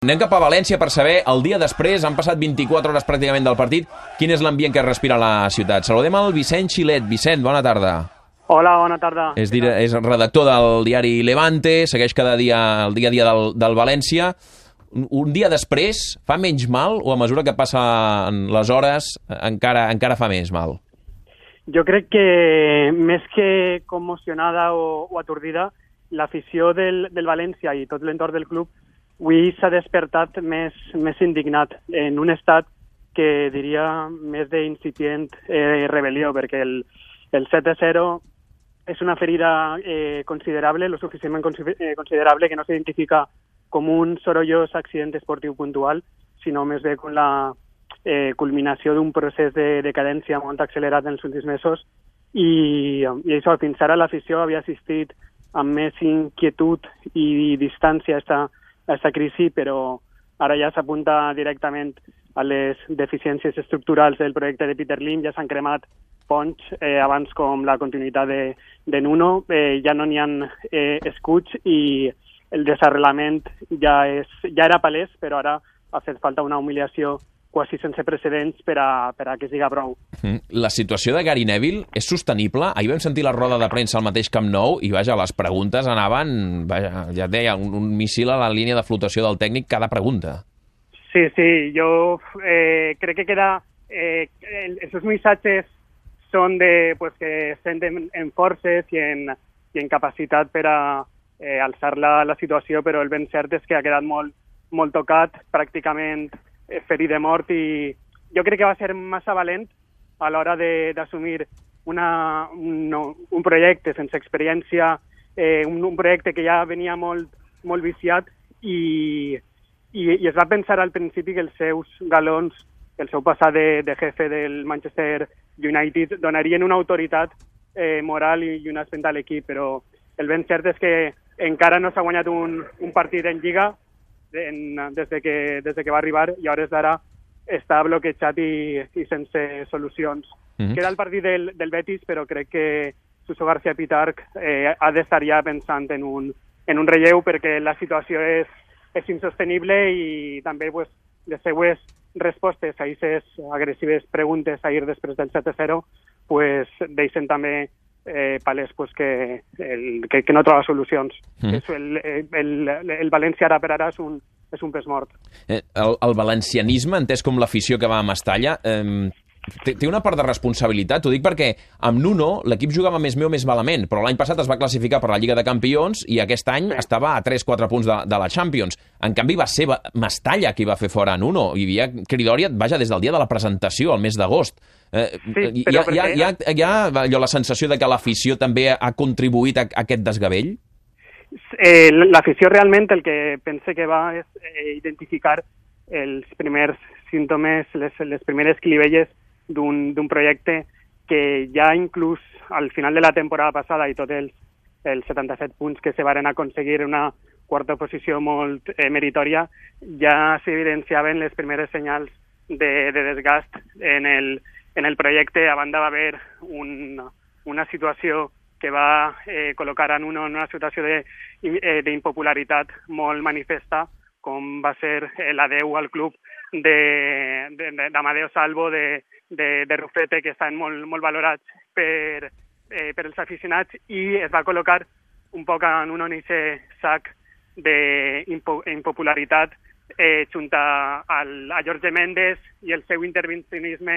Anem cap a València per saber, el dia després, han passat 24 hores pràcticament del partit, quin és l'ambient que respira la ciutat. Saludem el Vicent Xilet. Vicent, bona tarda. Hola, bona tarda. És, dir, és redactor del diari Levante, segueix cada dia el dia a dia del, del València. Un, un dia després, fa menys mal o a mesura que passen les hores encara, encara fa més mal? Jo crec que més que commocionada o, o atordida, l'afició del, del València i tot l'entorn del club avui s'ha despertat més, més indignat en un estat que diria més d'incipient eh, rebel·lió, perquè el, el 7-0 és una ferida eh, considerable, lo suficientment eh, considerable que no s'identifica com un sorollós accident esportiu puntual, sinó més bé com la eh, culminació d'un procés de decadència molt accelerat en els últims mesos. I, i això, fins ara l'afició havia assistit amb més inquietud i distància a esta aquesta crisi, però ara ja s'apunta directament a les deficiències estructurals del projecte de Peter Lim, ja s'han cremat ponts eh, abans com la continuïtat de, de Nuno, eh, ja no n'hi ha eh, escuts i el desarrelament ja, és, ja era palès, però ara ha fet falta una humiliació quasi sense precedents per a, per a que siga prou. Mm. La situació de Gary Neville és sostenible? Ahir vam sentir la roda de premsa al mateix Camp Nou i, vaja, les preguntes anaven, vaja, ja et deia, un, un missil a la línia de flotació del tècnic cada pregunta. Sí, sí, jo eh, crec que queda... Eh, esos missatges són de, pues, que senten en forces i en, i en capacitat per a eh, alçar la, la situació, però el ben cert és que ha quedat molt, molt tocat, pràcticament ferit de mort i jo crec que va ser massa valent a l'hora d'assumir una, un, un projecte sense experiència, eh, un, un projecte que ja venia molt, molt viciat i, i, i es va pensar al principi que els seus galons, el seu passat de, de jefe del Manchester United donarien una autoritat eh, moral i, i una espenta a l'equip, però el ben cert és que encara no s'ha guanyat un, un partit en Lliga, en, des, de que, des de que va arribar i a hores d'ara està bloquejat i, i sense solucions. Mm -hmm. Queda el partit del, del Betis, però crec que Suso García Pitarc eh, ha d'estar ja pensant en un, en un relleu perquè la situació és, és insostenible i també pues, les seues respostes a aquestes agressives preguntes ahir després del 7-0 pues, deixen també eh, palès pues, que, el, que, que no troba solucions. Mm. És el, el, el, el València ara per ara és un, és un pes mort. Eh, el, el valencianisme, entès com l'afició que va a Mestalla, eh, té, té una part de responsabilitat, t'ho dic perquè amb Nuno l'equip jugava més meu més malament, però l'any passat es va classificar per la Lliga de Campions i aquest any sí. estava a 3-4 punts de, de la Champions. En canvi va ser Mestalla qui va fer fora a Nuno, hi havia cridòria, vaja, des del dia de la presentació, el mes d'agost. Eh, sí, hi, ha, hi, ha, hi, ha, hi ha allò, la sensació de que l'afició també ha contribuït a, a aquest desgavell? Eh, l'afició realment el que pense que va és eh, identificar els primers símptomes, les, les primeres clivelles d'un projecte que ja inclús al final de la temporada passada i tots els, els 77 punts que se varen aconseguir una quarta posició molt eh, meritòria, ja s'evidenciaven les primeres senyals de, de desgast en el, en el projecte. A banda va haver un, una situació que va eh, col·locar en una, una situació d'impopularitat eh, molt manifesta, com va ser l'adeu al club d'Amadeo Salvo, de, de, de Rufete, que estan molt, molt valorats per, eh, per els aficionats, i es va col·locar un poc en un onice sac d'impopularitat eh, junt a, a Jorge Méndez i el seu intervencionisme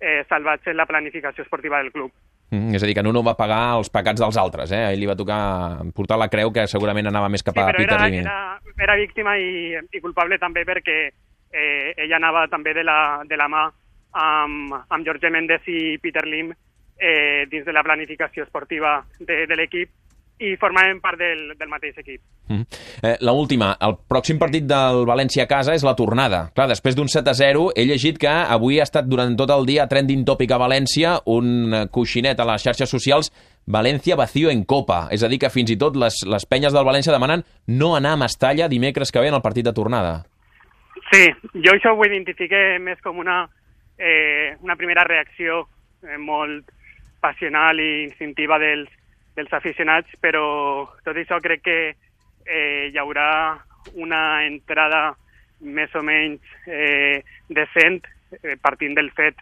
eh, salvatge en la planificació esportiva del club. Mm, és a dir, que Nuno va pagar els pecats dels altres, eh? A ell li va tocar portar la creu que segurament anava més cap a sí, Peter era, Era, era víctima i, i culpable també perquè eh, ell anava també de la, de la mà amb, amb Jorge Méndez i Peter Lim eh, dins de la planificació esportiva de, de l'equip i formaven part del, del mateix equip. Mm. Eh, la última, el pròxim partit del València a casa és la tornada. Clar, després d'un 7-0 he llegit que avui ha estat durant tot el dia trending topic a València un coixinet a les xarxes socials València vacío en Copa. És a dir, que fins i tot les, les penyes del València demanen no anar a Mestalla dimecres que ve en el partit de tornada. Sí, jo això ho identifique més com una, eh, una primera reacció eh, molt passional i instintiva dels, dels aficionats, però tot això crec que eh, hi haurà una entrada més o menys eh, decent, eh, partint del fet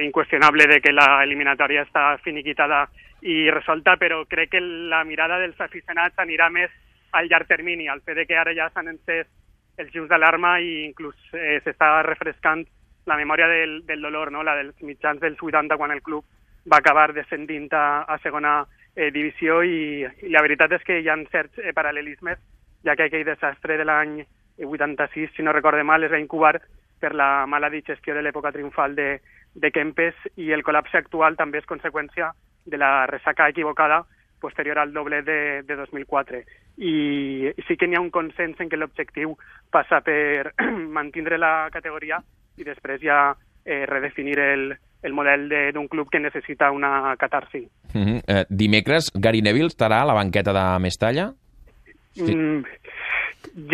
inqüestionable de que la eliminatòria està finiquitada i resolta, però crec que la mirada dels aficionats anirà més al llarg termini, al fet de que ara ja s'han encès els llums d'alarma i inclús eh, s'està refrescant la memòria del, del dolor, no? la dels mitjans dels 80 quan el club va acabar descendint a, a segona eh, divisió i, i la veritat és que hi ha certs eh, paral·lelismes, ja que aquell desastre de l'any 86, si no recorde mal, es va incubar per la mala digestió de l'època triomfal de, de Kempes i el col·lapse actual també és conseqüència de la ressaca equivocada posterior al doble de, de 2004. I sí que n'hi ha un consens en què l'objectiu passa per mantindre la categoria i després ja eh, redefinir el, el model d'un club que necessita una catarsi. Mm -hmm. eh, dimecres, Gary Neville estarà a la banqueta de Mestalla? Sí. Mm,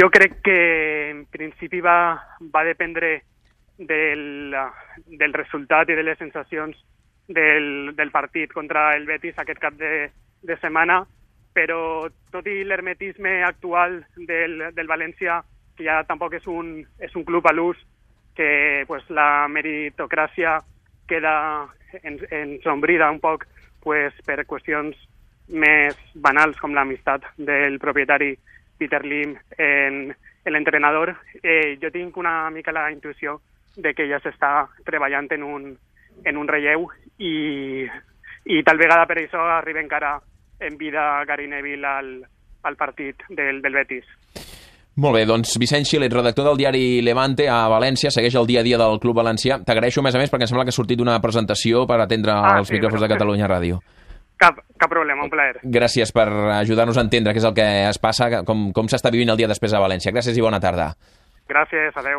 jo crec que en principi va, va dependre del, del resultat i de les sensacions del, del partit contra el Betis aquest cap de, de setmana, però tot i l'hermetisme actual del, del València, que ja tampoc és un, és un club a l'ús, que pues, la meritocràcia queda ensombrida un poc pues, per qüestions més banals com l'amistat del propietari Peter Lim en, en l'entrenador. Eh, jo tinc una mica la intuïció de que ja s'està treballant en un, en un relleu i, i tal vegada per això arriba encara en vida Gary Neville al, al partit del, del Betis. Molt bé, doncs Vicent Xilet, redactor del diari Levante a València, segueix el dia a dia del Club Valencià. T'agraeixo a més a més perquè em sembla que ha sortit una presentació per atendre ah, els sí, micròfons de Catalunya Ràdio. Cap, cap problema, un plaer. Gràcies per ajudar-nos a entendre què és el que es passa, com, com s'està vivint el dia després a València. Gràcies i bona tarda. Gràcies, adeu.